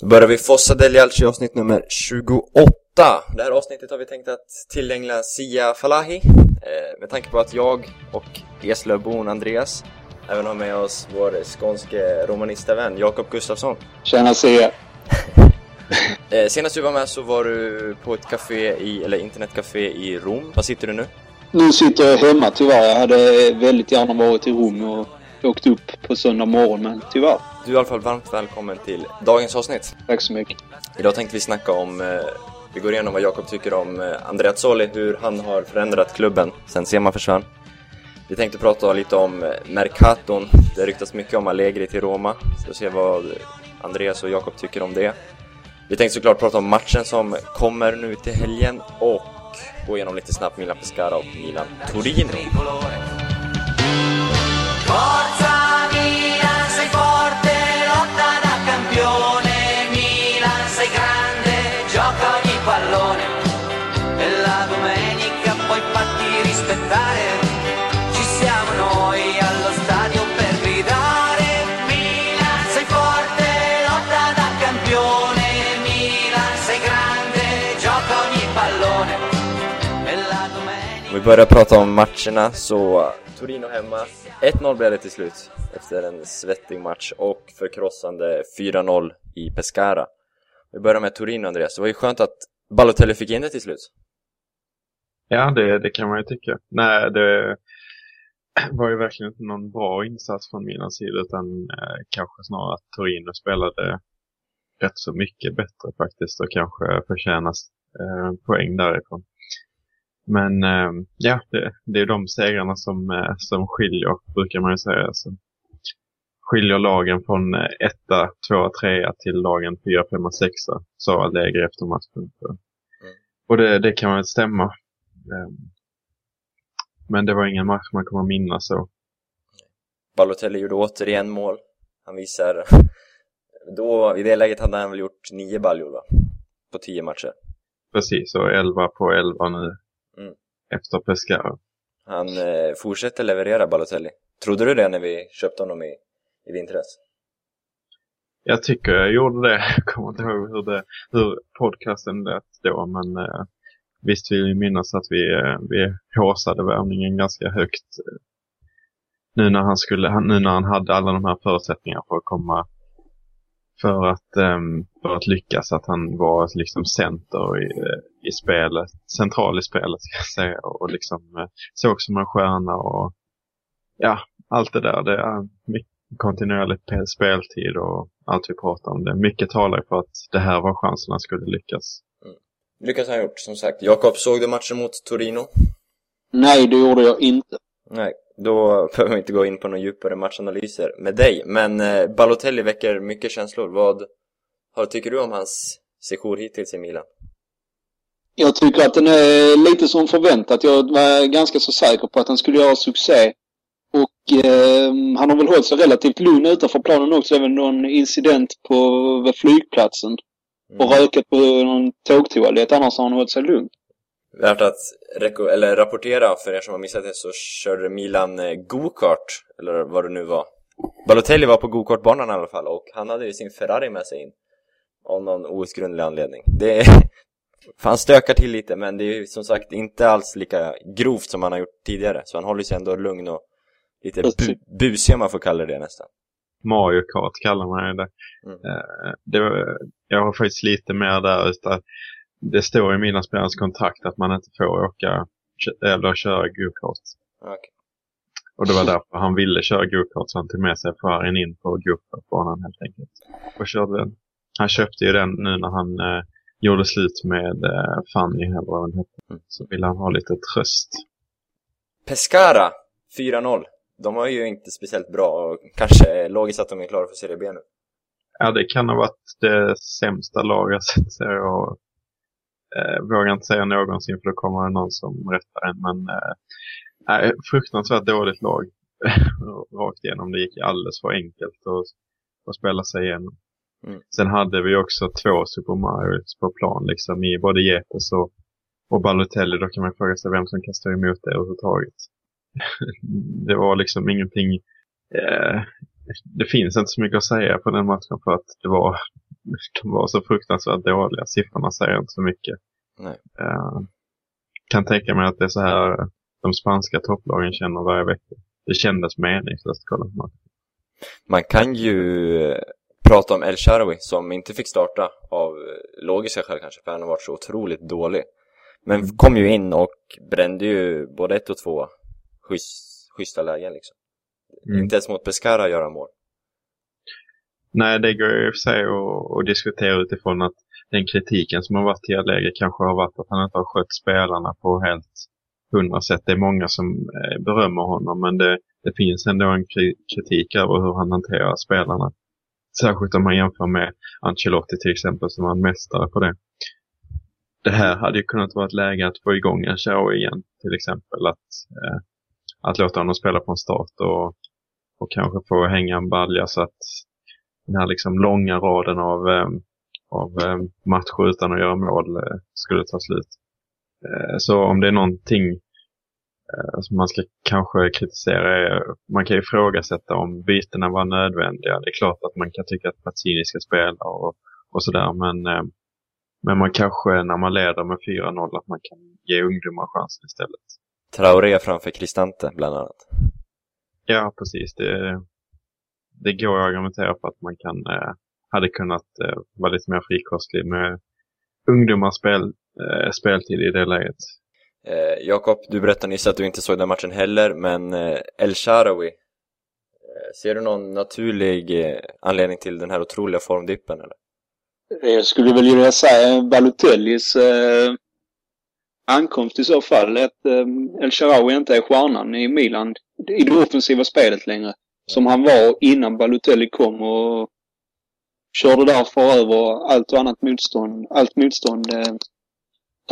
Då börjar vi Fossa del Jalci avsnitt nummer 28. Det här avsnittet har vi tänkt att tillägna Sia Falahi. Eh, med tanke på att jag och Eslövbon Andreas även har med oss vår skånske romanista-vän Jakob Gustafsson. Tjena Sia! eh, senast du var med så var du på ett café i, eller internetcafé i Rom. Var sitter du nu? Nu sitter jag hemma tyvärr. Jag hade väldigt gärna varit i Rom och åkt upp på söndag morgon, men tyvärr. Du är i alla fall varmt välkommen till dagens avsnitt. Tack så mycket. Idag tänkte vi snacka om, eh, vi går igenom vad Jakob tycker om eh, Andrea Zoli, hur han har förändrat klubben sen Sema försvann. Vi tänkte prata lite om eh, Mercaton, det ryktas mycket om Allegri till Roma. Så vi se vad Andreas och Jakob tycker om det. Vi tänkte såklart prata om matchen som kommer nu till helgen och gå igenom lite snabbt Milan Pescara och Milan Torino. Vi börjar prata om matcherna så Torino hemma 1-0 blev det till slut efter en svettig match och förkrossande 4-0 i Pescara. Vi börjar med Torino Andreas, det var ju skönt att Balotelli fick in det till slut. Ja, det, det kan man ju tycka. Nej, det var ju verkligen inte någon bra insats från mina sida utan eh, kanske snarare att Torino spelade rätt så mycket bättre faktiskt och kanske förtjänas eh, poäng därifrån. Men eh, ja, det, det är de segrarna som, eh, som skiljer, brukar man ju säga. Så skiljer lagen från eh, etta, tvåa, trea till lagen fyra, femma, sexa, sa Allegri efter matchen. Så. Och det, det kan väl stämma. Men det var ingen match man kommer minnas så. Balotelli gjorde återigen mål. Han visar... Då, i det läget hade han väl gjort nio baljor va? På tio matcher. Precis, och 11 på 11 nu. Efter Pescara. Han eh, fortsätter leverera Balotelli. Trodde du det när vi köpte honom i, i vintras? Jag tycker jag gjorde det. Jag kommer inte ihåg hur, det, hur podcasten lät då, men eh, visst vill vi minnas att vi, eh, vi håsade värvningen ganska högt. eh, Nu när han skulle, nu när han hade alla de här förutsättningarna för att komma för att, ehm, för att lyckas, att han var liksom center i, eh, i spelet, central i spelet ska jag säga, och liksom såg som en stjärna och ja, allt det där. Det är kontinuerligt pe- speltid och allt vi pratar om det. Mycket talar för att det här var chansen han skulle lyckas. Lyckas han gjort, som sagt. Jakob, såg du matchen mot Torino? Nej, det gjorde jag inte. Nej, då behöver vi inte gå in på några djupare matchanalyser med dig. Men eh, Balotelli väcker mycket känslor. Vad har, tycker du om hans sejour hittills i Milan? Jag tycker att den är lite som förväntat. Jag var ganska så säker på att han skulle göra succé. Och eh, han har väl hållit sig relativt lugn utanför planen också. Väl någon incident på vid flygplatsen. Och rökat på någon tågtoalett. Annars har han hållit sig lugn. Värt att eller rapportera för er som har missat det så körde Milan eh, go-kart, eller vad det nu var. Balotelli var på go-kartbanan i alla fall och han hade ju sin Ferrari med sig in. Av någon outgrundlig anledning. Det han stökar till lite men det är ju som sagt inte alls lika grovt som han har gjort tidigare. Så han håller sig ändå lugn och lite bu- busig om man får kalla det nästan. Mario Kart kallar man det. Mm. Eh, det var, jag har faktiskt lite mer där utan det står i mina spelares kontrakt att man inte får åka eller köra go-kart. Okej. Och det var därför han ville köra go-kart så han tog med sig Ferrarin in på go-kartbanan helt enkelt. Och körde den. Han köpte ju den nu när han eh, gjorde slut med eh, Fanny eller vad den hette. Mm. Så ville han ha lite tröst. Pescara 4-0. De var ju inte speciellt bra och kanske logiskt att de är klara för Serie B nu. Ja, det kan ha varit det sämsta laget jag eh, vågar inte säga någonsin för då kommer det någon som rättar en. Men eh, fruktansvärt dåligt lag rakt igenom. Det gick alldeles för enkelt att, att spela sig igenom. Mm. Sen hade vi också två Super Marios på plan liksom i både Jepes och, och Balotelli. Då kan man fråga sig vem som kan stå emot det överhuvudtaget. det var liksom ingenting eh, det finns inte så mycket att säga på den matchen för att det var de var så fruktansvärt dåliga. Siffrorna säger inte så mycket. Uh, kan tänka mig att det är så här de spanska topplagen känner varje vecka. Det kändes meningslöst att kolla på matchen. Man kan ju prata om El Shaarawy som inte fick starta av logiska skäl kanske, för han har varit så otroligt dålig. Men kom ju in och brände ju både ett och två schysst, schyssta lägen liksom. Mm. Inte ens mot Pescara göra mål. Nej, det går ju i och för sig att, diskutera utifrån att den kritiken som har varit i läge kanske har varit att han inte har skött spelarna på helt hundra sätt. Det är många som eh, berömmer honom, men det, det finns ändå en kri- kritik över hur han hanterar spelarna. Särskilt om man jämför med Ancelotti till exempel, som var en mästare på det. Det här hade ju kunnat vara ett läge att få igång en show igen, till exempel. Att, eh, att låta honom spela på en start och, och kanske få hänga en balja så att den här liksom långa raden av, eh, av eh, matcher utan att göra mål eh, skulle ta slut. Eh, så om det är någonting som man ska kanske kritisera är, man kan ifrågasätta om bytena var nödvändiga. Det är klart att man kan tycka att Pazzini ska spela och, och sådär, men, eh, men man kanske när man leder med 4-0 att man kan ge ungdomar chansen istället. Traoré framför Cristante bland annat. Ja, precis. Det, det går att argumentera för att man kan, eh, hade kunnat eh, vara lite mer frikostlig med ungdomars spel, eh, speltid i det läget. Eh, Jakob, du berättade nyss att du inte såg den matchen heller, men eh, El-Sharawi. eh, ser du någon naturlig eh, anledning till den här otroliga formdippen eller? Jag skulle väl vilja säga Balotellis eh, ankomst i så fall. Att eh, El-Sharawi inte är stjärnan i Milan i det offensiva spelet längre. Som han var innan Balotelli kom och körde därför över allt och annat motstånd, allt motstånd eh,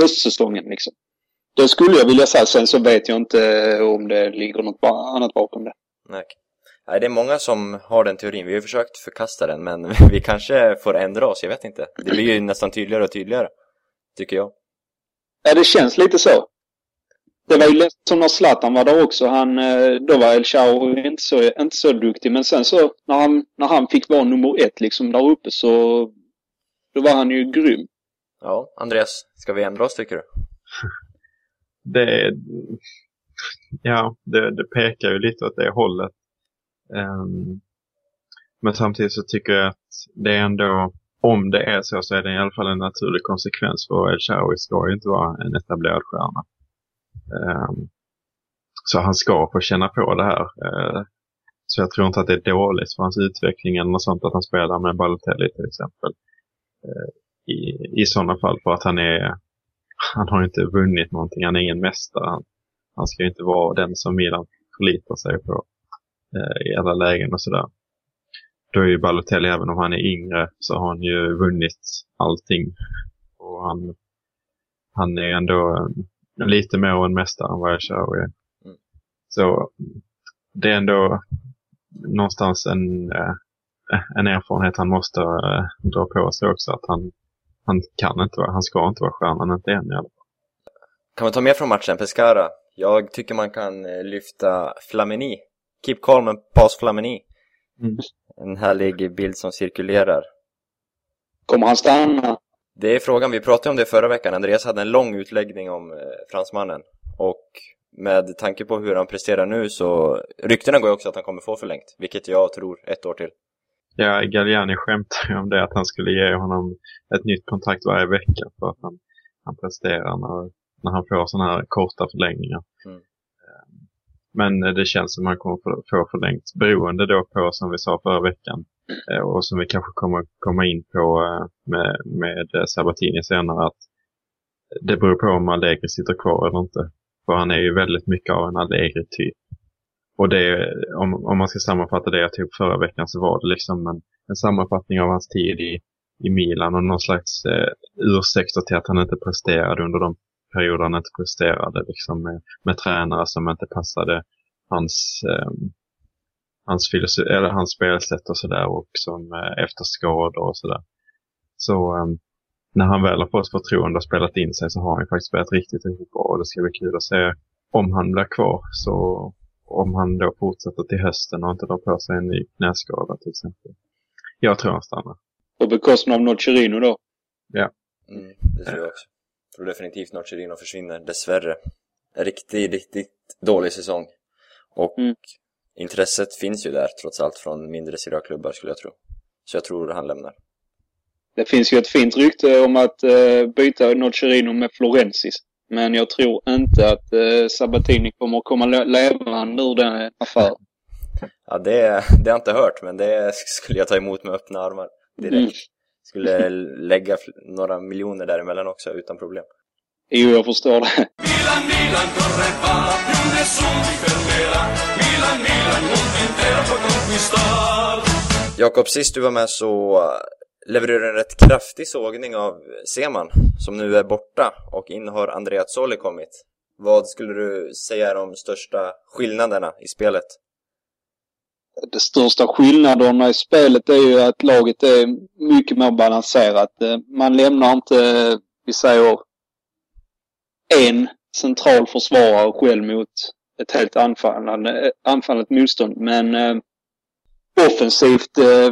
höstsäsongen liksom. Det skulle jag vilja säga. Sen så vet jag inte om det ligger något annat bakom det. Nej. Nej, det är många som har den teorin. Vi har försökt förkasta den, men vi kanske får ändra oss, jag vet inte. Det blir ju nästan tydligare och tydligare, tycker jag. Ja, det känns lite så. Det var ju lätt som när Zlatan var där också. Han, eh, då var El Shaarawy inte så, inte så duktig. Men sen så när han, när han fick vara nummer ett liksom där uppe så då var han ju grym. Ja, Andreas, ska vi ändra oss tycker du? Det, ja, det, det pekar ju lite åt det hållet. Um, men samtidigt så tycker jag att det är ändå, om det är så, så är det i alla fall en naturlig konsekvens för El Shaarawy ska ju inte vara en etablerad stjärna. Um, så han ska få känna på det här. Uh, så jag tror inte att det är dåligt för hans utveckling eller något sånt att han spelar med Balotelli till exempel. Uh, I, I sådana fall för att han är, han har inte vunnit någonting, han är ingen mästare. Han, han ska inte vara den som Milan förlitar sig på eh, i alla lägen och sådär. Då är ju Balotelli, även om han är yngre, så har han ju vunnit allting. Och han, han är ändå eh, lite mer en mästare än vad jag kör är. Mm. Så det är ändå någonstans en, eh, en erfarenhet han måste eh, dra på sig också. Att han, han kan inte vara, han ska inte vara stjärnan, inte än i alla fall. Kan man ta med från matchen, Pescara? Jag tycker man kan eh, lyfta Flamini. Keep calm and pass Flamini. Mm. En härlig bild som cirkulerar. Kommer han stanna? Det är frågan, vi pratade om det förra veckan. Andreas hade en lång utläggning om eh, fransmannen. Och med tanke på hur han presterar nu så ryktena går ju också att han kommer få förlängt. Vilket jag tror ett år till. Ja, Galliani skämtade om det, att han skulle ge honom ett nytt kontrakt varje vecka för att han, han presterar när, när han får sådana här korta förlängningar. Mm. Men eh, det känns som att han kommer få förlängt beroende då på, som vi sa förra veckan, eh, och som vi kanske kommer komma in på eh, med, med Sabatini senare, att det beror på om Allegri sitter kvar eller inte. För han är ju väldigt mycket av en Allegri-typ. Och det, om, om man ska sammanfatta det jag tog upp förra veckan så var det liksom en, en sammanfattning av hans tid i, i Milan och någon slags eh, ursäkter till att han inte presterade under de perioder han inte presterade. Liksom med, med tränare som inte passade hans, eh, hans, filosofi, eller hans spelsätt och sådär och som eh, efter skador och sådär. Så eh, när han väl har fått förtroende och spelat in sig så har han faktiskt spelat riktigt, riktigt bra och det ska bli kul att se om han blir kvar. Så om han då fortsätter till hösten och inte drar på sig en ny knäskada till exempel. Jag tror han stannar. På bekostnad av Nocerino då. Mm, det tror jag också. Jag tror definitivt Nocerino försvinner, dessvärre. En riktigt, riktigt dålig säsong. Och Mm. intresset finns ju där trots allt från mindre Serie A-klubbar skulle jag tro. Så jag tror han lämnar. Det finns ju ett fint rykte om att eh, byta Nocerino med Florensis. Men jag tror inte att eh, Sabatini kommer att komma le- levande ur den affären. Ja, det, det har jag inte hört, men det skulle jag ta emot med öppna armar direkt. Mm. Skulle lägga några miljoner däremellan också utan problem. Jo, jag förstår det. Milan, Milan corre va, più nessuno ti fermerà. Milan, Milan, mondo intero può conquistar. Jakob, sist du var med så Levererar en rätt kraftig sågning av Seman, som nu är borta, och in har Andrea Zoli kommit. Vad skulle du säga är de största skillnaderna i spelet? De största skillnaderna i spelet är ju att laget är mycket mer balanserat. Eh, man lämnar inte, eh, vi säger, en central försvarare själv mot ett helt anfallande, eh, anfallande motstånd. Men eh, offensivt eh,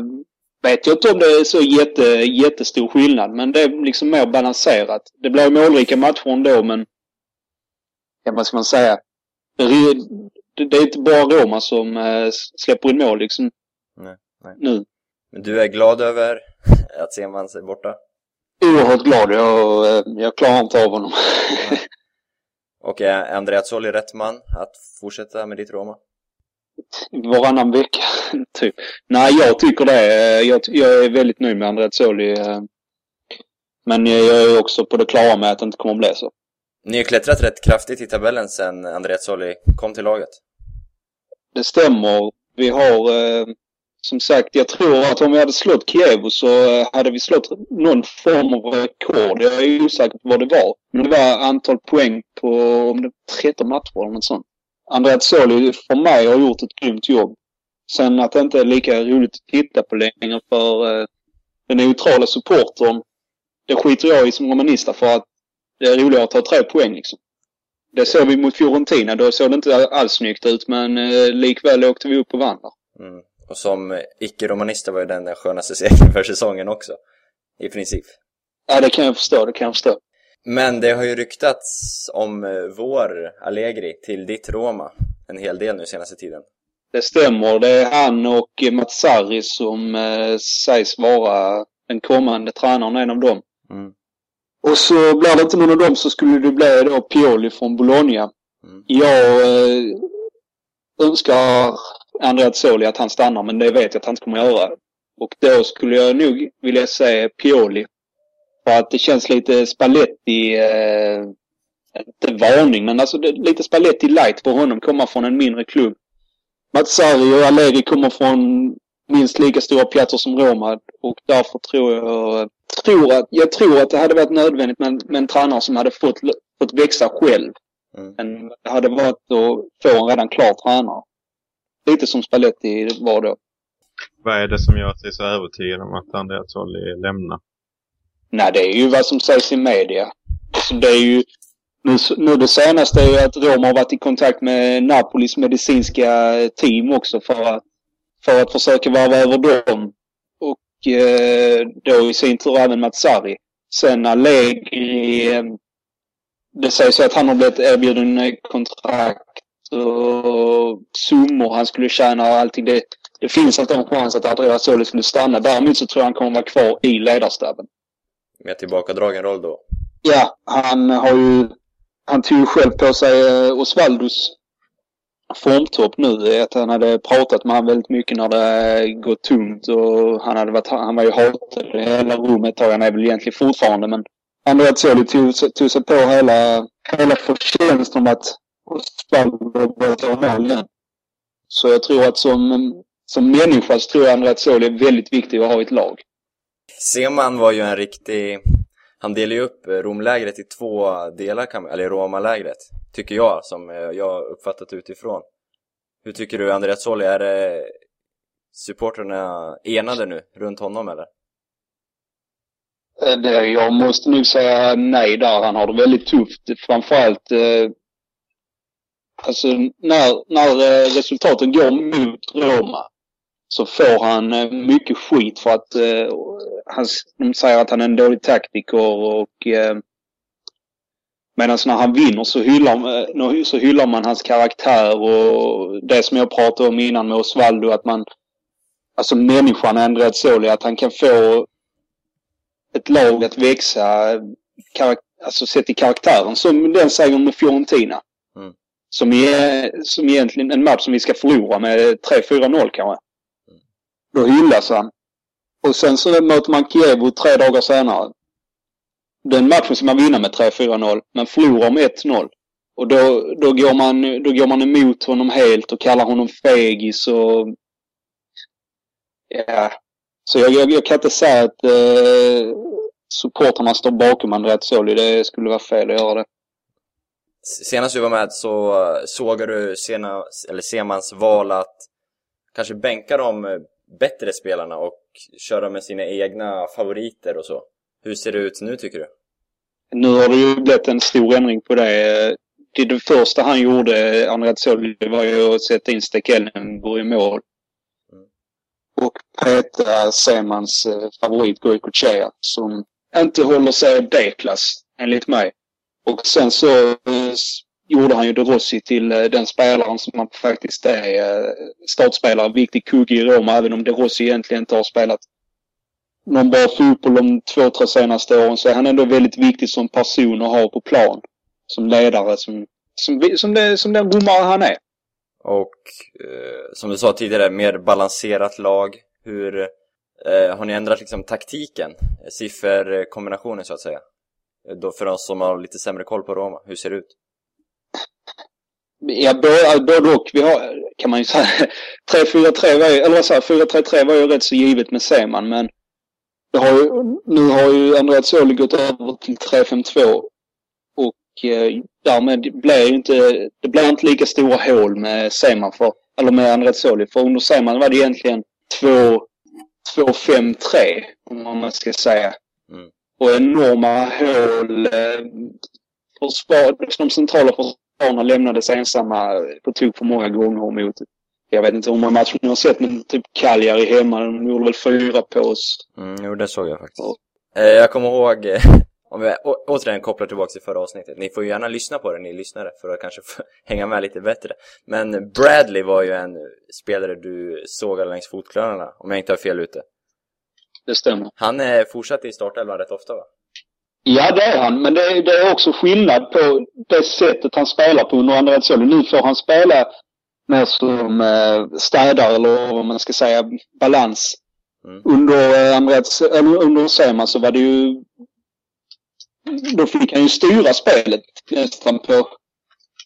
vet jag inte om det är så jätte, jättestor skillnad. Men det är liksom mer balanserat. Det blir målrika matcher ändå men, ja, vad ska man säga? Det, är inte bara Roma som eh, släpper in mål liksom. Nej, nej. Nu. Men du är glad över att Seman är borta? Oerhört glad. Jag, eh, jag klarar inte av honom. Och är Andrea Zoli rätt man att fortsätta med ditt Roma? Varannan vecka, typ. Nej, jag tycker det. Jag, jag är väldigt nöjd med Andreazzoli. eh, Men jag är också på det klara med att det inte kommer att bli så. Ni har klättrat rätt kraftigt i tabellen sen Andrea Zoli kom till laget. Det stämmer. Vi har, eh, som sagt, jag tror att om vi hade slått Kiev så eh, hade vi slått någon form av rekord. Jag är osäker på vad det var. Men det var antal poäng på om det var 13 matcher eller något sånt. Andreazzoli för mig har gjort ett grymt jobb. Sen att det inte är lika roligt att titta på längre för eh, den neutrala supportern. Det skiter jag i som romanista för att det är roligare att ta tre poäng liksom. Det såg vi mot Fiorentina. Då såg det inte alls snyggt ut men eh, likväl åkte vi upp och vann där. Mm. Och som icke-romanister var ju den den skönaste segern för säsongen också. I princip. Ja, det kan jag förstå. Det kan jag förstå. Men det har ju ryktats om eh, vår Allegri till ditt Roma en hel del nu senaste tiden. Det stämmer. Det är han och Matsari som eh, sägs vara den kommande tränaren, en av dem. Mm. Och så blir det inte någon av dem så skulle det bli då Pioli från Bologna. Mm. Jag eh, önskar Andrea Zoli att han stannar men det vet jag att han inte kommer göra. Och då skulle jag nog vilja säga Pioli. För att det känns lite Spalletti, eh, inte varning men alltså det, lite Spalletti light på honom komma från en mindre klubb. Matsari och Allegri kommer från minst lika stora platser som Roma och därför tror jag, tror att, jag tror att det hade varit nödvändigt med, med en tränare som hade fått, fått växa själv. Mm. Men det hade varit att få en redan klar tränare. Lite som Spalletti var då. Vad är det som gör att du är så övertygad om att Andrea Zolli lämnar? Nej, det är ju vad som sägs i media. Alltså det är ju, nu, nu det senaste är ju att Roma har varit i kontakt med Napolis medicinska team också för att, för att försöka varva över dem. Och eh, då i sin tur även Matsari. Sen Allegri, eh, det sägs ju att han har blivit erbjuden eh, kontrakt och summor han skulle tjäna och allting. Det, det finns inte en chans att Andrea Soli skulle stanna. Däremot så tror jag han kommer vara kvar i ledarstaben. Med tillbakadragen roll då. Ja, han har ju... Han tog ju själv på sig eh, Osvaldos formtopp nu. Att han hade pratat med honom väldigt mycket när det gått tungt och han hade varit... Han var ju hatad i hela rummet ett tag. han är väl egentligen fortfarande men André Zoli tog, sig- tog sig på hela, hela förtjänsten om att Osvaldo började ta mål igen. Så jag tror att som, som människa så tror jag Andrea Zoli är väldigt viktig att ha i ett lag. Seman var ju en riktig... Han delade ju upp Romlägret i två delar, kan man- eller Romalägret. Tycker jag, som eh, jag har uppfattat utifrån. Hur tycker du Andreas Solli? Är det supporterna enade nu runt honom eller? Eh, det, jag måste nog säga nej där. Han har det väldigt tufft. Framförallt eh, alltså när, när eh, resultaten går mot Roma så får han mycket skit för att eh, han, de säger att han är en dålig taktiker och eh, Medan när han vinner så hyllar, eh, så hyllar man hans karaktär och det som jag pratade om innan med Osvaldo att man Alltså människan Andreazzoli, att han kan få ett lag att växa alltså sett i karaktären som den segern med Fiorentina. Mm. Som, är, som egentligen en match som vi ska förlora med 3-4-0 kanske. Mm. Då hyllas han. Och sen så möter man Kiev tre dagar senare. Den matchen ska man vinna med 3-4-0, men förlorar med 1-0. Och då, då, går man, då går man emot honom helt och kallar honom fegis och... Ja. Så jag, jag, jag kan inte säga att eh, supportrarna står bakom Andreas Soli. Det skulle vara fel att göra det. Senast du var med så eh, såg du sena, eller Semans val att kanske bänka de eh, bättre spelarna och köra med sina egna favoriter och så. Hur ser det ut nu tycker du? Nu har det ju blivit en stor ändring på det. Det, det första han gjorde, Andreas Soli, var ju att sätta in Stekellenburg i mål. Mm. Och peta Semans eh, favorit Goicoechea som inte håller sig B-klass, enligt mig. Och sen så eh, gjorde han ju De Rossi till eh, den spelaren som han faktiskt är eh, startspelare, viktig kugge i Roma, även om De Rossi egentligen inte har spelat någon bra fotboll de två, tre senaste åren så är han ändå väldigt viktig som person att ha på plan. Som ledare, som, som, som, det, som den romare han är. Och eh, som du sa tidigare, mer balanserat lag. Hur eh, har ni ändrat liksom taktiken? Sifferkombinationen så att säga? Då för de som har lite sämre koll på Roma, hur ser det ut? Ja, både och. Vi har, kan man ju säga, 3-4-3 var ju, eller vad säger 4-3-3 var ju rätt så givet med Seman, men det har ju, nu har ju Andreas Soli gått över till 3-5-2 och eh, därmed blir ju inte, det blir inte lika stora hål med Seman för, eller med Andreas Soli, för under Seman var det egentligen 2 2-5-3, om man ska säga. Mm. Och enorma hål. Eh, försvar, de centrala försvararna lämnades ensamma på tok för många gånger mot jag vet inte hur många matcher ni har sett, men typ Cagliari hemma, de gjorde väl fyra på oss. Mm, jo, det såg jag faktiskt. Och, eh, jag kommer ihåg, eh, om vi återigen kopplar tillbaka till förra avsnittet, ni får ju gärna lyssna på det, ni lyssnare, för att kanske hänga med lite bättre. Men Bradley var ju en spelare du sågade längs fotknölarna, om jag inte har fel ute. Det stämmer. Han är fortsatt i startelvan rätt ofta va? Ja, det är han. Men det är, det är också skillnad på det sättet han spelar på under andra Azzoli. Nu får han spela mer som eh, städare eller vad man ska säga, balans. Mm. Under, eh, under Seman så var det ju då fick han ju styra spelet nästan på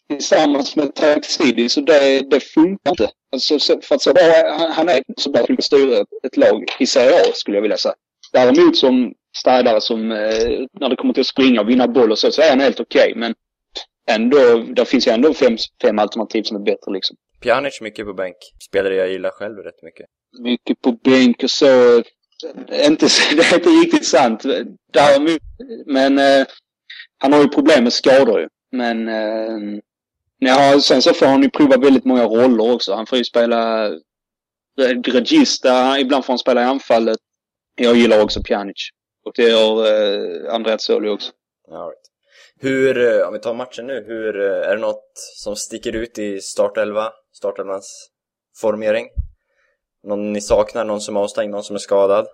tillsammans med Taxidi så det, det funkar inte. Alltså, för att så bra, han, han är så bra att styra ett, ett lag i Serie A skulle jag vilja säga. Däremot som städare som eh, när det kommer till att springa och vinna boll och så, så är han helt okej. Okay, men ändå, där finns ju ändå fem, fem alternativ som är bättre liksom. Pjanic mycket på bänk. Spelare jag gillar själv rätt mycket. Mycket på bänk och så. Inte, det är inte riktigt sant. Däremot, men eh, han har ju problem med skador ju. Men eh, ja, sen så får han ju prova väldigt många roller också. Han får ju spela regista, ibland får han spela i anfallet. Jag gillar också Pjanic. Och det gör eh, Andreas Soli också. All right. Hur, eh, om vi tar matchen nu, hur, eh, är det något som sticker ut i startelva, startelvans formering? Någon ni saknar, någon som är avstängd, någon som är skadad?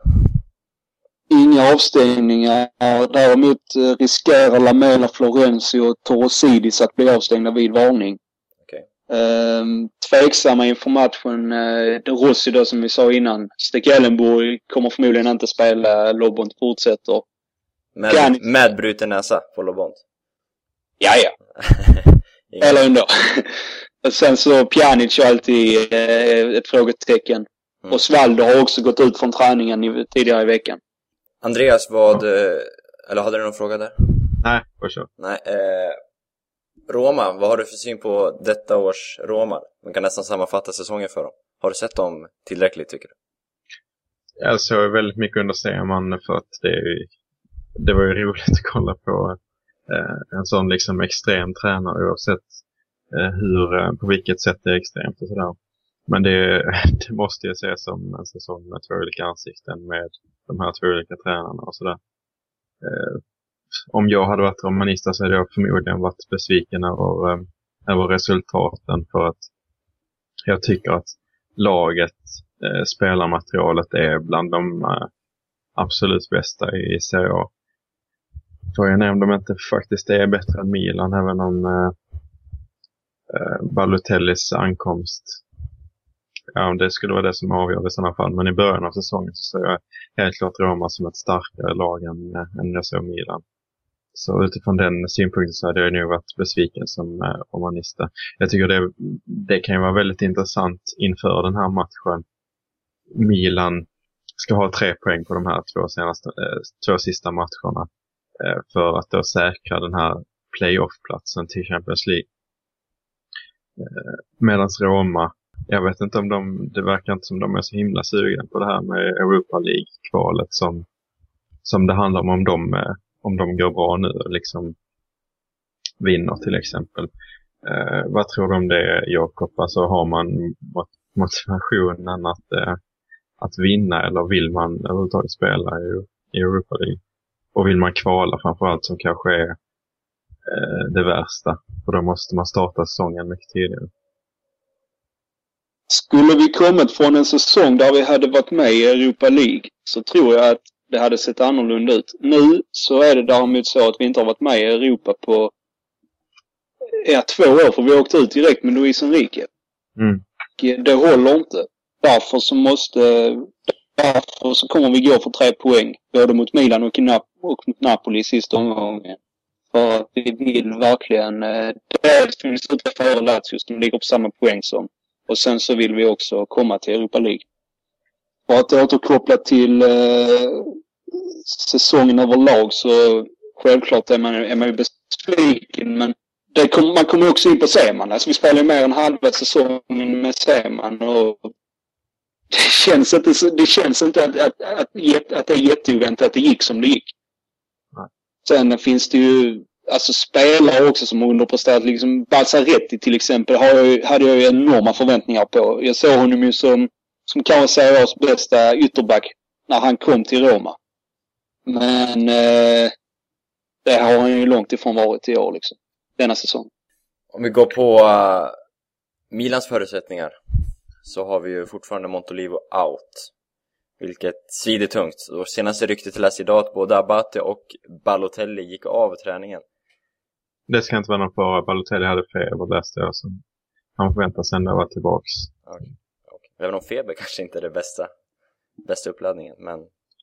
Inga avstängningar. Däremot eh, riskerar Lamela Florenzi och Torosidis att bli avstängda vid varning. Ehm, tveksamma inför matchen. Eh, Rossi då som vi sa innan. Stek Ellenburg kommer förmodligen inte spela. Lobont fortsätter. Med, Pjanic... med bruten näsa på Lobont? Ja, ja. Eller ändå. och sen så Pjanic är alltid eh, ett frågetecken. Mm. Och Svaldo har också gått ut från träningen tidigare i veckan. Andreas, vad... Ja. Eller hade du någon fråga där? Nej, varsågod. Nej, eh, Roma, vad har du för syn på detta års Roma? Man kan nästan sammanfatta säsongen för dem. Har du sett dem tillräckligt, tycker du? Jag såg väldigt mycket under Seman för att det, det var ju roligt att kolla på eh, en sån liksom extrem tränare oavsett eh, hur, eh, på vilket sätt det är extremt och sådär. Men det, det måste jag ses som en säsong med två olika ansikten med de här två olika tränarna och sådär. Eh, om jag hade varit romanista så hade jag förmodligen varit besviken över, ehm, över resultaten för att jag tycker att laget, eh, spelarmaterialet är bland de eh, absolut bästa i Serie A. Frågan är om de inte faktiskt är bättre än Milan, även om eh, eh, Balotellis ankomst ja, det skulle vara det som avgör i sådana fall. Men i början av säsongen så ser jag helt klart Roma som ett starkare lag än, eh, än jag såg Milan. Så utifrån den synpunkten så hade jag nog varit besviken som eh, romanista. Jag tycker det, det kan ju vara väldigt intressant inför den här matchen. Milan ska ha tre poäng på de här två, senaste, eh, två sista matcherna eh, för att då säkra den här playoff-platsen till Champions League. Eh, Medan Roma, jag vet inte om de, det verkar inte som de är så himla sugna på det här med Europa League-kvalet som, som det handlar om om de, eh, om de går bra nu och liksom vinner till exempel. Eh, vad tror du om det Jakob? Alltså har man motivationen att, eh, att vinna eller vill man överhuvudtaget spela i, i Europa League? Och vill man kvala framförallt som kanske är eh, det värsta? För då måste man starta säsongen mycket tidigare. Skulle vi kommit från en säsong där vi hade varit med i Europa League så tror jag att det hade sett annorlunda ut. Nu så är det däremot så att vi inte har varit med i Europa på ja, två år för vi har åkt ut direkt med Luis Enrique. Mm. Och det håller inte. Därför så måste... Därför så kommer vi gå för tre poäng. Både mot Milan och, Nap och mot Napoli i sista omgången. För att vi vill verkligen... Eh, dels vill vi sluta före Lazio som ligger på samma poäng som. Och sen så vill vi också komma till Europa League. Och att återkoppla till eh, säsongen överlag så självklart är man, är man ju besviken men kom, man kommer också in på Seman. Alltså vi spelar ju mer än halva säsongen med Seman och det känns inte, det känns inte att, att, att, att det är jätteoväntat att det gick som det gick. Nej. Sen finns det ju alltså spelare också som har underpresterat. Liksom Balsaretti till exempel har jag, hade jag ju enorma förväntningar på. Jag såg honom ju som, som kanske Serias bästa ytterback när han kom till Roma. Men eh, det har han ju långt ifrån varit i år liksom. Denna säsong. Om vi går på uh, Milans förutsättningar så har vi ju fortfarande Montolivo out. Vilket svider tungt. Och senaste ryktet läste idag att både Abate och Balotelli gick av träningen. Det ska inte vara någon fara. Balotelli hade feber läste jag. Så han förväntas ändå vara tillbaks. Okay. Okay. Även om feber kanske inte är det bästa, bästa uppladdningen. Men...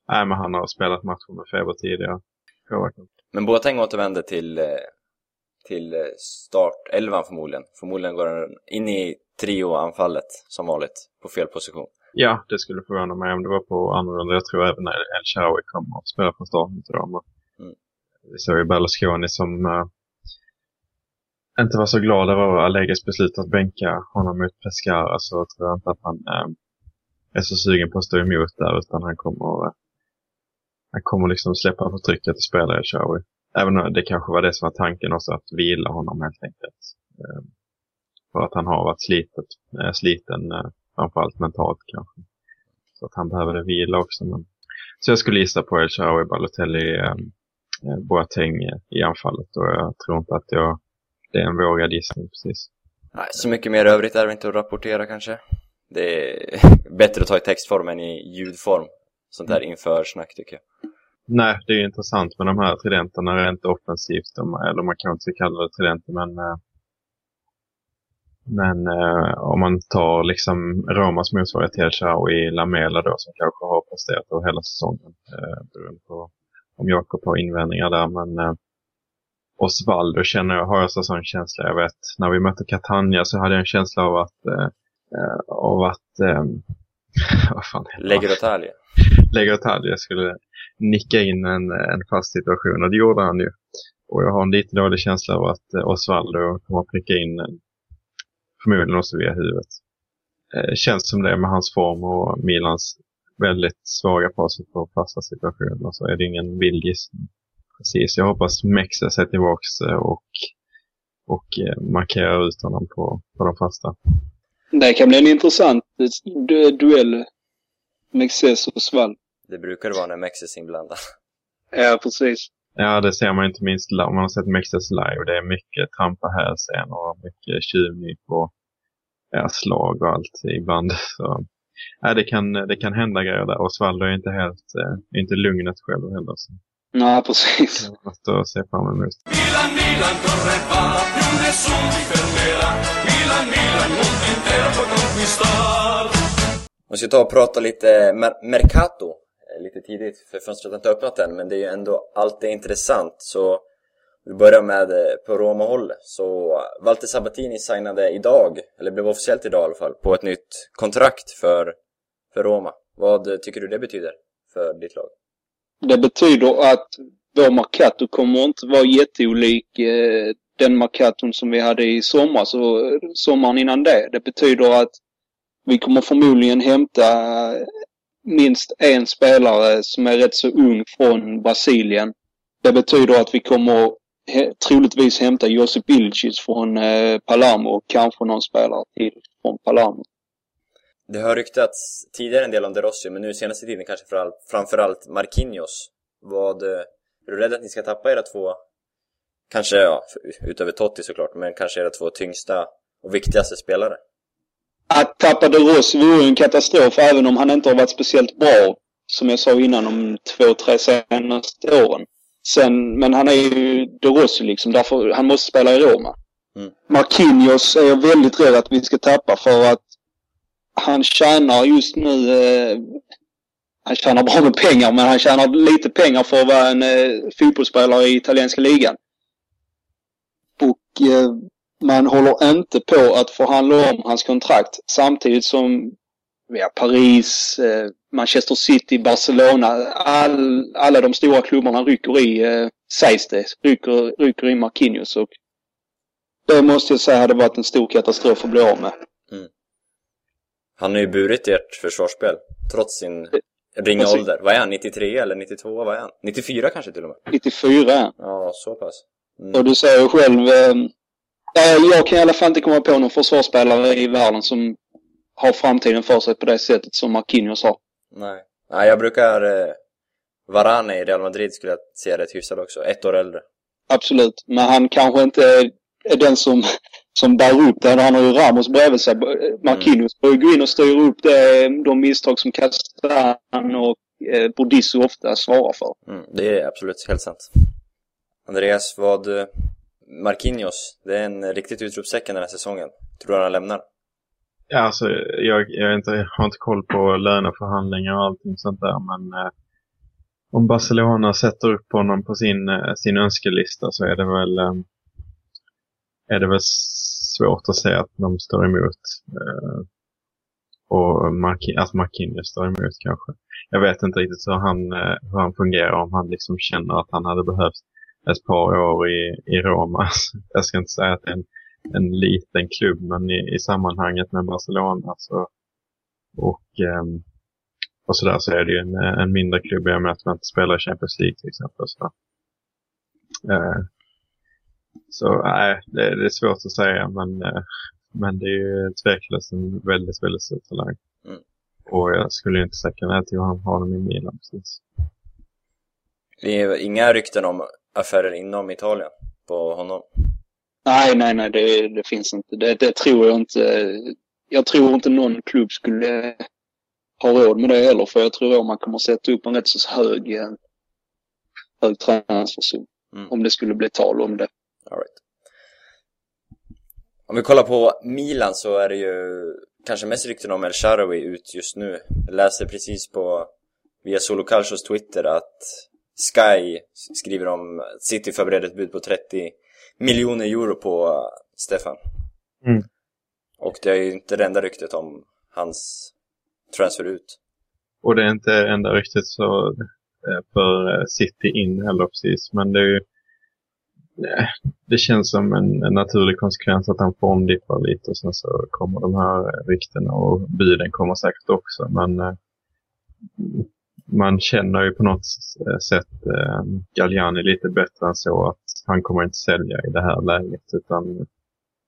Nej, men han har spelat matcher med feber tidigare. Men Boateng återvänder till, eh, till eh, startelvan förmodligen. Förmodligen går han in i trio-anfallet som vanligt på fel position. Ja, det skulle förvåna mig om det var på annorlunda. Jag tror även El Shaarawy kommer att spela från starten till dem. Mm. Vi såg ju Berlusconi som uh, inte var så glad över Allegris beslut att bänka honom mot Pescara så tror jag inte att han uh, är så sugen på att stå emot där utan han kommer, uh, han kommer liksom släppa förtrycket och spela i Shaarawy. Även om det kanske var det som var tanken också, att vila honom helt enkelt. Ehm, för att han har varit slitet, eh, sliten eh, framförallt mentalt kanske. Så att han behöver vila också. Men... Så jag skulle gissa på El Shaarawy, Balotelli, ehm, eh, Boateng i anfallet och jag tror inte att jag, det är en vågad gissning precis. Nej, så mycket mer övrigt är det inte att rapportera kanske. Det är bättre att ta i textform än i ljudform. Sånt där inför snack tycker jag. Nej, det är intressant med de här tridenterna rent offensivt. De, eller man kan inte kalla det tridenter, men eh, men eh, om man tar liksom Romas motsvarighet till Chao i Lamela då som kanske har presterat över hela säsongen. Eh, beroende på om Jakob har invändningar där. Men eh, Osvaldo känner jag, har jag så sån känsla. Jag vet när vi mötte Catania så hade jag en känsla av att eh, eh av att eh, vad fan Legrotalia. Legrotalia skulle nicka in en, en fast situation och det gjorde han ju. Och jag har en lite dålig känsla av att eh, Osvaldo kommer att pricka in en Förmodligen också via huvudet. Eh, känns som det med hans form och Milans väldigt svaga facit på fasta situationer så är det ingen vild gissning. Precis, jag hoppas Mexes är tillbaks eh, och, och eh, markerar ut honom på, på de fasta. Det kan bli en intressant du duell. Mexes och Svall. Det brukar det vara när Mexis är inblandad. Ja, precis. Ja, det ser man inte minst om man har sett Mexes live. Det är mycket trampa hälsenor och mycket tjuvnyp och ja, slag och allt ibland. Så, ja, det, kan, det kan hända grejer där. Osvaldo är inte helt, eh, inte lugnet själv heller. Så Nej, precis. det är att se fram emot. Milan, Milan, man Vi ska ta och prata lite mer- Mercato. Eh, lite tidigt, för fönstret har inte öppnat än, men det är ju ändå alltid intressant. Så vi börjar med eh, på Roma-håll. Så Walter Sabatini signade idag, eller blev officiellt idag i alla fall, på ett nytt kontrakt för, för Roma. Vad tycker du det betyder för ditt lag? Det betyder att vår Mercato kommer inte vara jätteolik eh, den Mercaton som vi hade i somras och sommaren innan det. Det betyder att vi kommer förmodligen hämta minst en spelare som är rätt så ung från Brasilien. Det betyder att vi kommer troligtvis hämta Josip Ilicic från eh, Palermo och kanske någon spelare till från Palermo. Det har ryktats tidigare en del om De Rossi, men nu senaste tiden kanske framförallt, Marquinhos. Vad, eh, är du rädd att ni ska tappa era två, kanske, ja, utöver Totti såklart, men kanske era två tyngsta och viktigaste spelare? Att tappa De Rossi vore en katastrof även om han inte har varit speciellt bra, som jag sa innan, de två, tre senaste åren. Sen, men han är ju De Rossi liksom, därför han måste spela i Roma. Mm. Marquinhos är jag väldigt rädd att vi ska tappa för att han tjänar just nu, eh, han tjänar bra med pengar, men han tjänar lite pengar för att vara en eh, fotbollsspelare i italienska ligan. Och eh, man håller inte på att förhandla om hans kontrakt samtidigt som ja, Paris, eh, Manchester City, Barcelona, all, alla de stora klubbarna rycker i, eh, sägs det, rycker, rycker i Marquinhos. Och det måste jag säga hade varit en stor katastrof att bli av med. Han har ju burit ert försvarsspel, trots sin ringa Precis. ålder. Vad är han? 93 eller 92? Vad är han? 94 kanske till och med? 94 Ja, så pass. Mm. Och du säger ju själv, eh, ja, jag kan i alla fall inte komma på någon försvarsspelare i världen som har framtiden för sig på det sättet som Marquinhos har. Nej. Nej, jag brukar... Eh, Varane i Real Madrid skulle jag se rätt hyfsad också. Ett år äldre. Absolut. Men han kanske inte är, den som, som bär upp det. Han har ju Ramos bredvid sig. Marquinhos får ju gå in och styra upp det, de misstag som Castan och eh, Bordisso ofta svarar för. Mm, det är absolut helt sant. Andreas, vad... Eh, Marquinhos, det är en riktigt utropstecken den här säsongen. Tror du han lämnar? Ja, alltså, jag, jag, inte, jag har inte koll på löneförhandlingar och allting sånt där, men eh, om Barcelona sätter upp honom på sin, eh, sin önskelista så är det väl eh, är det väl svårt att säga att de står emot. Eh, och att Marquinhos står emot kanske. Jag vet inte riktigt hur han, eh, hur han fungerar, om han liksom känner att han hade behövt ett par år i, i Roma. Jag ska inte säga att det är en en liten klubb, men i, i sammanhanget med Barcelona så, och, ehm, och sådär så är det ju en, en mindre klubb i och med att man inte spelar i Champions League till exempel. Så, eh, så nej, det, det är svårt att säga, men, eh, men det är ju tveklöst en väldigt, väldigt stor talang. Mm. Och jag skulle inte säga nej till att ha honom i Milan precis. Det är inga rykten om affärer inom Italien på honom. Nej, nej, nej, det, det finns inte. Det, det tror jag inte. Jag tror inte någon klubb skulle ha råd med det heller, för jag tror att man kommer sätta upp en rätt så hög, eh, hög transfersum. Mm. Om det skulle bli tal om det. All right. Om vi kollar på Milan så är det ju kanske mest rykten om El Shaarawy ut just nu. Jag läste precis på via Solo Calcios Twitter att Sky skriver om att City förbereder ett bud på 30 miljoner euro på Stefan. Mm. Och det är ju inte det enda ryktet om hans transfer ut. Och det är inte enda ryktet så, eh, för eh, City in heller precis. Men det är ju, eh, det känns som en, en naturlig konsekvens att han formdippar lite och sen så kommer de här ryktena och buden kommer säkert också. Men eh, man känner ju på något s- sätt eh, Galliani lite bättre än så att han kommer inte sälja i det här läget utan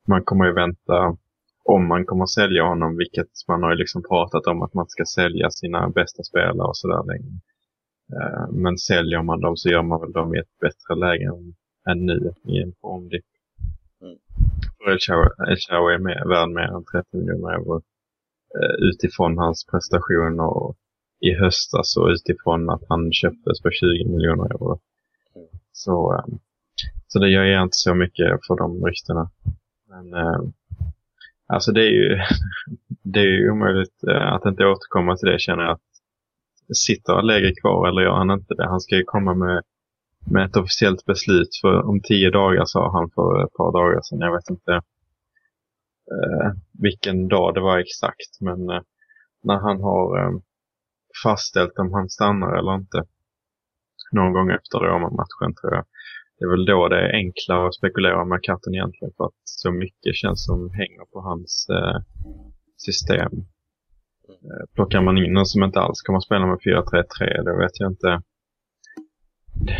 man kommer ju vänta om man kommer sälja honom, vilket man har ju liksom pratat om att man ska sälja sina bästa spelare och sådär länge. Eh, men säljer man dem så gör man väl dem i ett bättre läge än, nu i en formdipp. Mm. För El Shaarawy- El Shaarawy är mer, värd mer än 30 miljoner euro eh, utifrån hans prestationer i höstas alltså, och utifrån att han köptes för 20 miljoner euro. Så, ehm, så det gör jag inte så mycket för de ryktena. Men ehm, alltså det är ju det är ju omöjligt eh, att inte återkomma till det känner jag. Att sitter Allegri kvar eller gör han inte det? Han ska ju komma med, med ett officiellt beslut för om tio dagar sa han för ett par dagar sedan. Jag vet inte eh, vilken dag det var exakt men eh, när han har eh, fastställt om han stannar eller inte någon gång efter Roma-matchen tror jag. Det är väl då det är enklare att spekulera med katten egentligen för att så mycket känns som hänger på hans eh, system. Eh, plockar man in någon som inte alls kommer att spela med 4-3-3 då vet jag inte.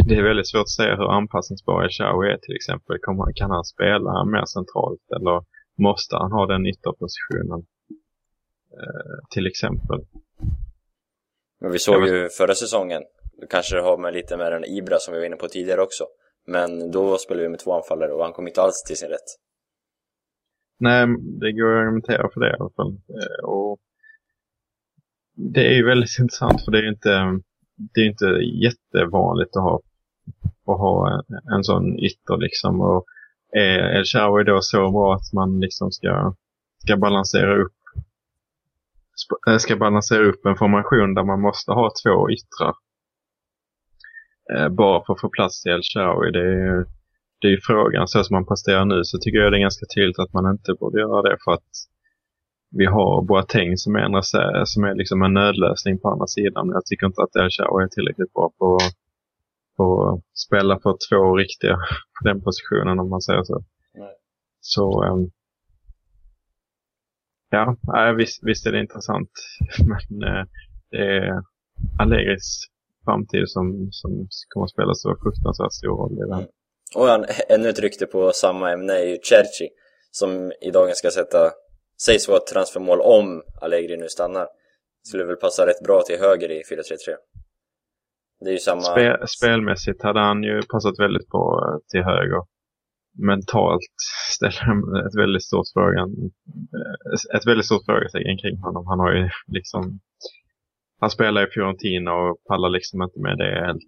Det- är väldigt svårt att säga hur anpassningsbar El är till exempel. Kan han spela mer centralt eller måste han ha den ytterpositionen? Eh, till exempel. Men vi såg ju förra säsongen, det kanske har med lite med den Ibra som vi var inne på tidigare också. Men då spelade vi med två anfallare och han kom inte alls till sin rätt. Nej, det går att argumentera för det i alla fall. Eh, Och det är ju väldigt intressant för det är ju inte, det är inte jättevanligt att ha, att ha en, en sån ytter liksom. Och är El Shaarawy då så bra att man liksom ska, ska balansera upp ska balansera upp en formation där man måste ha två yttrar. Eh, bara för att få plats till El Shaarawy. Det är ju det är frågan. Så som man presterar nu så tycker jag det är ganska tydligt att man inte borde göra det för att vi har Boateng som är en, som är liksom en nödlösning på andra sidan. Men jag tycker inte att El Shaarawy är tillräckligt bra på, på att spela för två riktiga på den positionen om man säger så. Nej. Så ehm, ja, visst, visst är det intressant. Men eh, det är Allegris framtid som, som kommer att spela så fruktansvärt stor roll i det här. Och han, ännu ett rykte på samma ämne är ju Cerci, som i dagen ska sätta, sägs vara ett transfermål om Allegri nu stannar. Skulle väl passa rätt bra till höger i 4-3-3. Det är ju samma... Spe, spelmässigt hade han ju passat väldigt bra till höger. Mentalt ställer ett väldigt stort frågan, ett väldigt stort frågetecken kring honom. Han har ju liksom, han spelar i Fiorentina och pallar liksom inte med det helt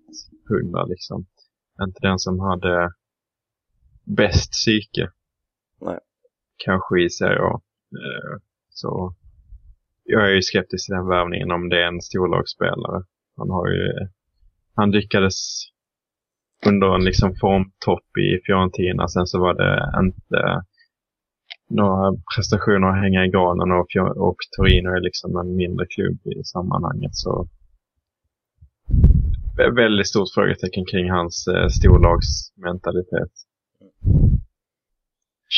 hundra liksom. Inte den som hade bäst psyke. Nej. Kanske i Serie A. Eh, Så jag är ju skeptisk till den värvningen om det är en storlagsspelare. Han har ju han lyckades under en liksom formtopp i Fiorentina. Sen så var det inte några prestationer att hänga i granen och, Fior- och Torino är liksom en mindre klubb i sammanhanget. Så väldigt stort frågetecken kring hans eh, storlagsmentalitet.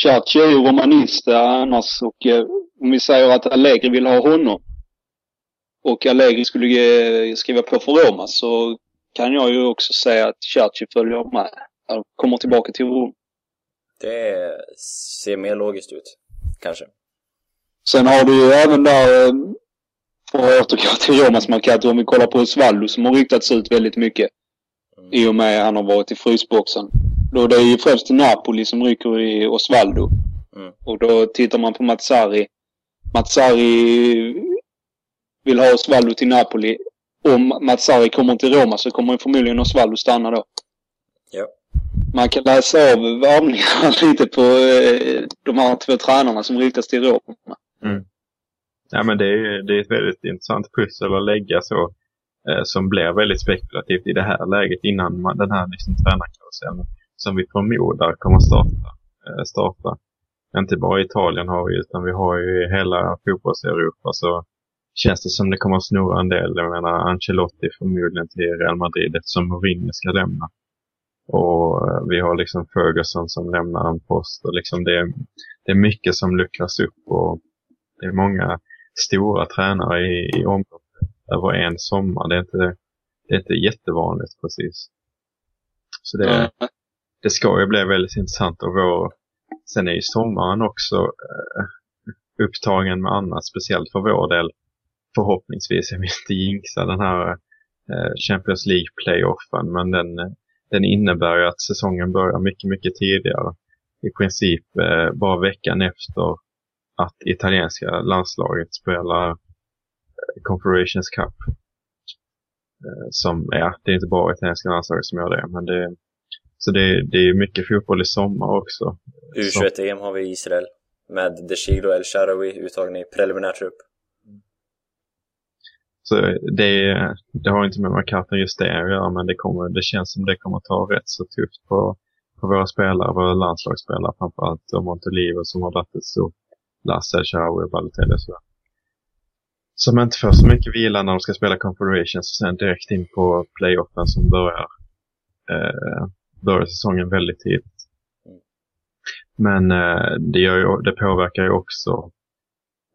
Chachi är ju romanist eh, annars och eh, om vi säger att Allegri vill ha honom och Allegri skulle eh, skriva på för Roma så kan jag ju också säga att Ciacci följer med. Han kommer tillbaka till Rom. Det ser mer logiskt ut, kanske. Sen har du ju även där, eh, för att återgå till Romas Marcato, om vi kollar på Osvaldo som har ryktats ut väldigt mycket Mm. i och med att han har varit i frysboxen. Då det är ju främst Napoli som rycker i Osvaldo. Mm. Och då tittar man på Mazzari. Mazzari vill ha Osvaldo till Napoli. Om Mazzari kommer till Roma så kommer förmodligen Osvaldo stanna då. Ja. Man kan läsa av värvningarna lite på eh, de här två tränarna som ryktas till Roma. Ja, men det är, det är ett väldigt intressant pussel att lägga så. Eh, som blir väldigt spekulativt i det här läget innan man, den här liksom, tränarkarusellen som vi förmodar kommer starta. Eh, starta. Inte bara i Italien har vi utan vi har ju hela fotbolls-Europa så känns det som det kommer att snurra en del. Jag menar Ancelotti förmodligen till Real Madrid eftersom Mourinho ska lämna. Och eh, vi har liksom Ferguson som lämnar en post och liksom det, är- det är mycket som luckras upp och det är många stora tränare i, i omlopp över en sommar. Det är inte, det är inte jättevanligt precis. Så det, Mm. det ska ju bli väldigt intressant och vår, sen är ju sommaren också eh, upptagen med annat, speciellt för vår del. Förhoppningsvis, jag vill inte jinxa den här eh, Champions League playoffen men den, den innebär ju att säsongen börjar mycket, mycket tidigare. I princip eh, bara veckan efter att italienska landslaget spelar eh, Confederations Cup. Som, ja, det är inte bara italienska landslaget som gör det, men det, så det, det är mycket fotboll i sommar också. U21-EM har vi i Israel med De Deshiglo El Sharawi uttagen i preliminär trupp. Så det, det har inte med McCarthy just det att göra, men det, kommer, det känns som det kommer ta rätt så tufft på, på våra spelare, våra landslagsspelare framförallt, och Montolivo som har dragit ett stort lass, El Sharawi och Balotelli och sådär. Som inte får så mycket vila när de ska spela Confederations och sen direkt in på playoffen som börjar, eh, börjar säsongen väldigt tidigt. Men eh, det, gör ju, det påverkar ju också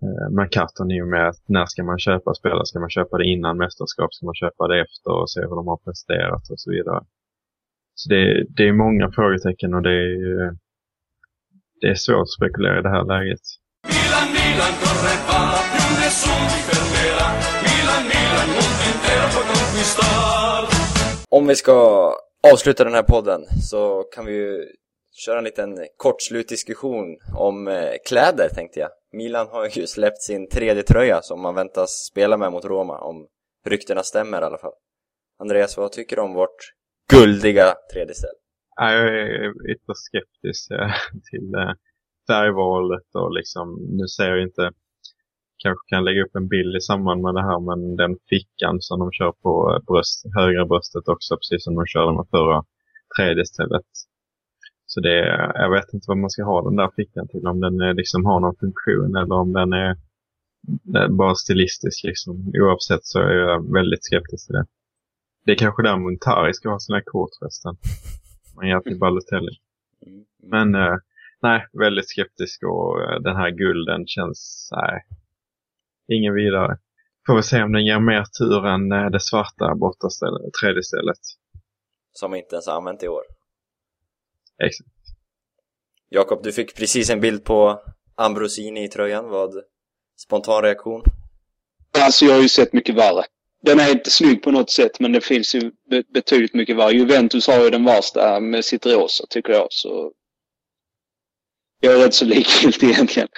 eh, McCartan i och med att när ska man köpa spelare? Ska man köpa det innan mästerskap? Ska man köpa det efter och se hur de har presterat och så vidare? Så det, det är många frågetecken och det är, det är svårt att spekulera i det här läget. Milan, Milan. Om vi ska avsluta den här podden så kan vi ju köra en liten kortslutdiskussion om eh, kläder tänkte jag. Milan har ju släppt sin tredje tröja som man väntas spela med mot Roma, om ryktena stämmer i alla fall. Andreas, vad tycker du om vårt guldiga tredje ställ? Ja, Jag är ytterst skeptisk eh, till eh, färgvalet och liksom, nu ser jag inte, kanske kan lägga upp en bild i samband med det här, men den fickan som de kör på bröst, högra bröstet också, precis som de körde med förra tredje stället. Så det, jag vet inte vad man ska ha den där fickan till, om den eh, liksom har någon funktion eller om den är, är bara stilistisk liksom. Oavsett så är jag väldigt skeptisk till det. Det är kanske där Montari ska ha sina kort förresten. Man ger till Balotelli. Men eh, nej, väldigt skeptisk och eh, den här gulden känns, nej, ingen vidare. Får vi se om den ger mer tur än eh, det svarta borta stället, tredje stället. Som inte ens har använt i år. Exakt. Jakob, du fick precis en bild på Ambrosini i tröjan. Vad spontan reaktion? Alltså jag har ju sett mycket värre. Den är inte snygg på något sätt men det finns ju be- betydligt mycket värre. Juventus har ju den värsta med sitt rosa tycker jag. Så jag är rätt så likgiltig egentligen.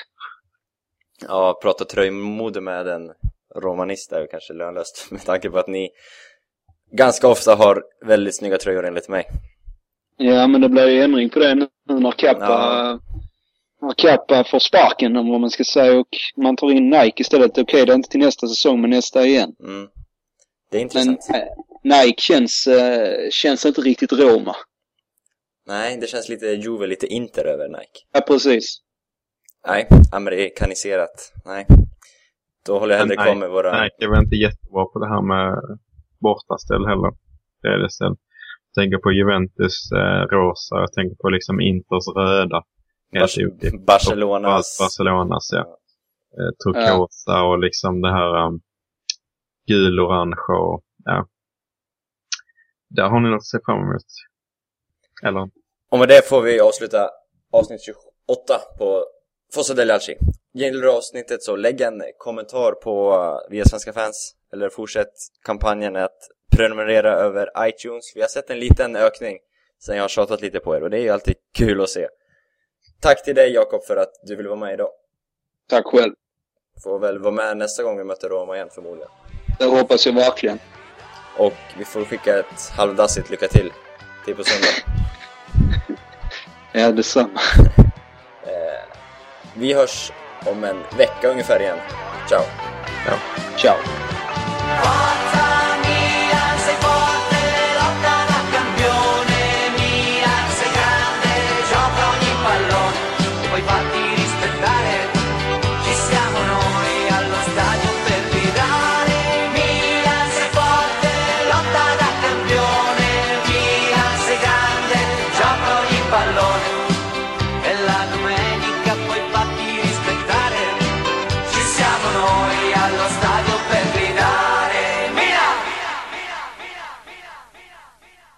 Ja, prata tröjmode med en romanist är kanske lönlöst med tanke på att ni ganska ofta har väldigt snygga tröjor enligt mig. Ja men det blir ju ändring på det nu när Kappa, Ja. när Kappa får sparken om vad man ska säga och man tar in Nike istället. Okej det är inte till nästa säsong men nästa igen. Mm. Det är Men intressant. eh, Nike känns, eh, känns inte riktigt Roma. Nej, det känns lite Juve, lite Inter över Nike. Ja precis. Nej, amerikaniserat. Nej. Då håller jag hellre Men kvar med våra... Nej, jag var inte jättebra på det här med bortaställ heller. Tredje ställ. Jag tänker på Juventus eh, rosa, jag tänker på liksom Inters röda. Otippat. Barcelonas... Barcelonas, ja. Eh, turkosa och liksom det här um, gul-orange och ja. Där har ni något att se fram emot. Eller? Och med det får vi avsluta avsnitt 28 på Fossa del Alci. Gillar du avsnittet så lägg en kommentar på uh, via Svenska fans eller fortsätt kampanjen att prenumerera över iTunes. Vi har sett en liten ökning sen jag har tjatat lite på er och det är ju alltid kul att se. Tack till dig Jakob för att du vill vara med idag. Tack själv. Får väl vara med nästa gång vi möter Roma igen förmodligen. Det hoppas jag verkligen. Och vi får skicka ett halvdassigt lycka till till på söndag. Ja detsamma. Vi hörs om en vecka ungefär igen. Ciao! Ciao. Quando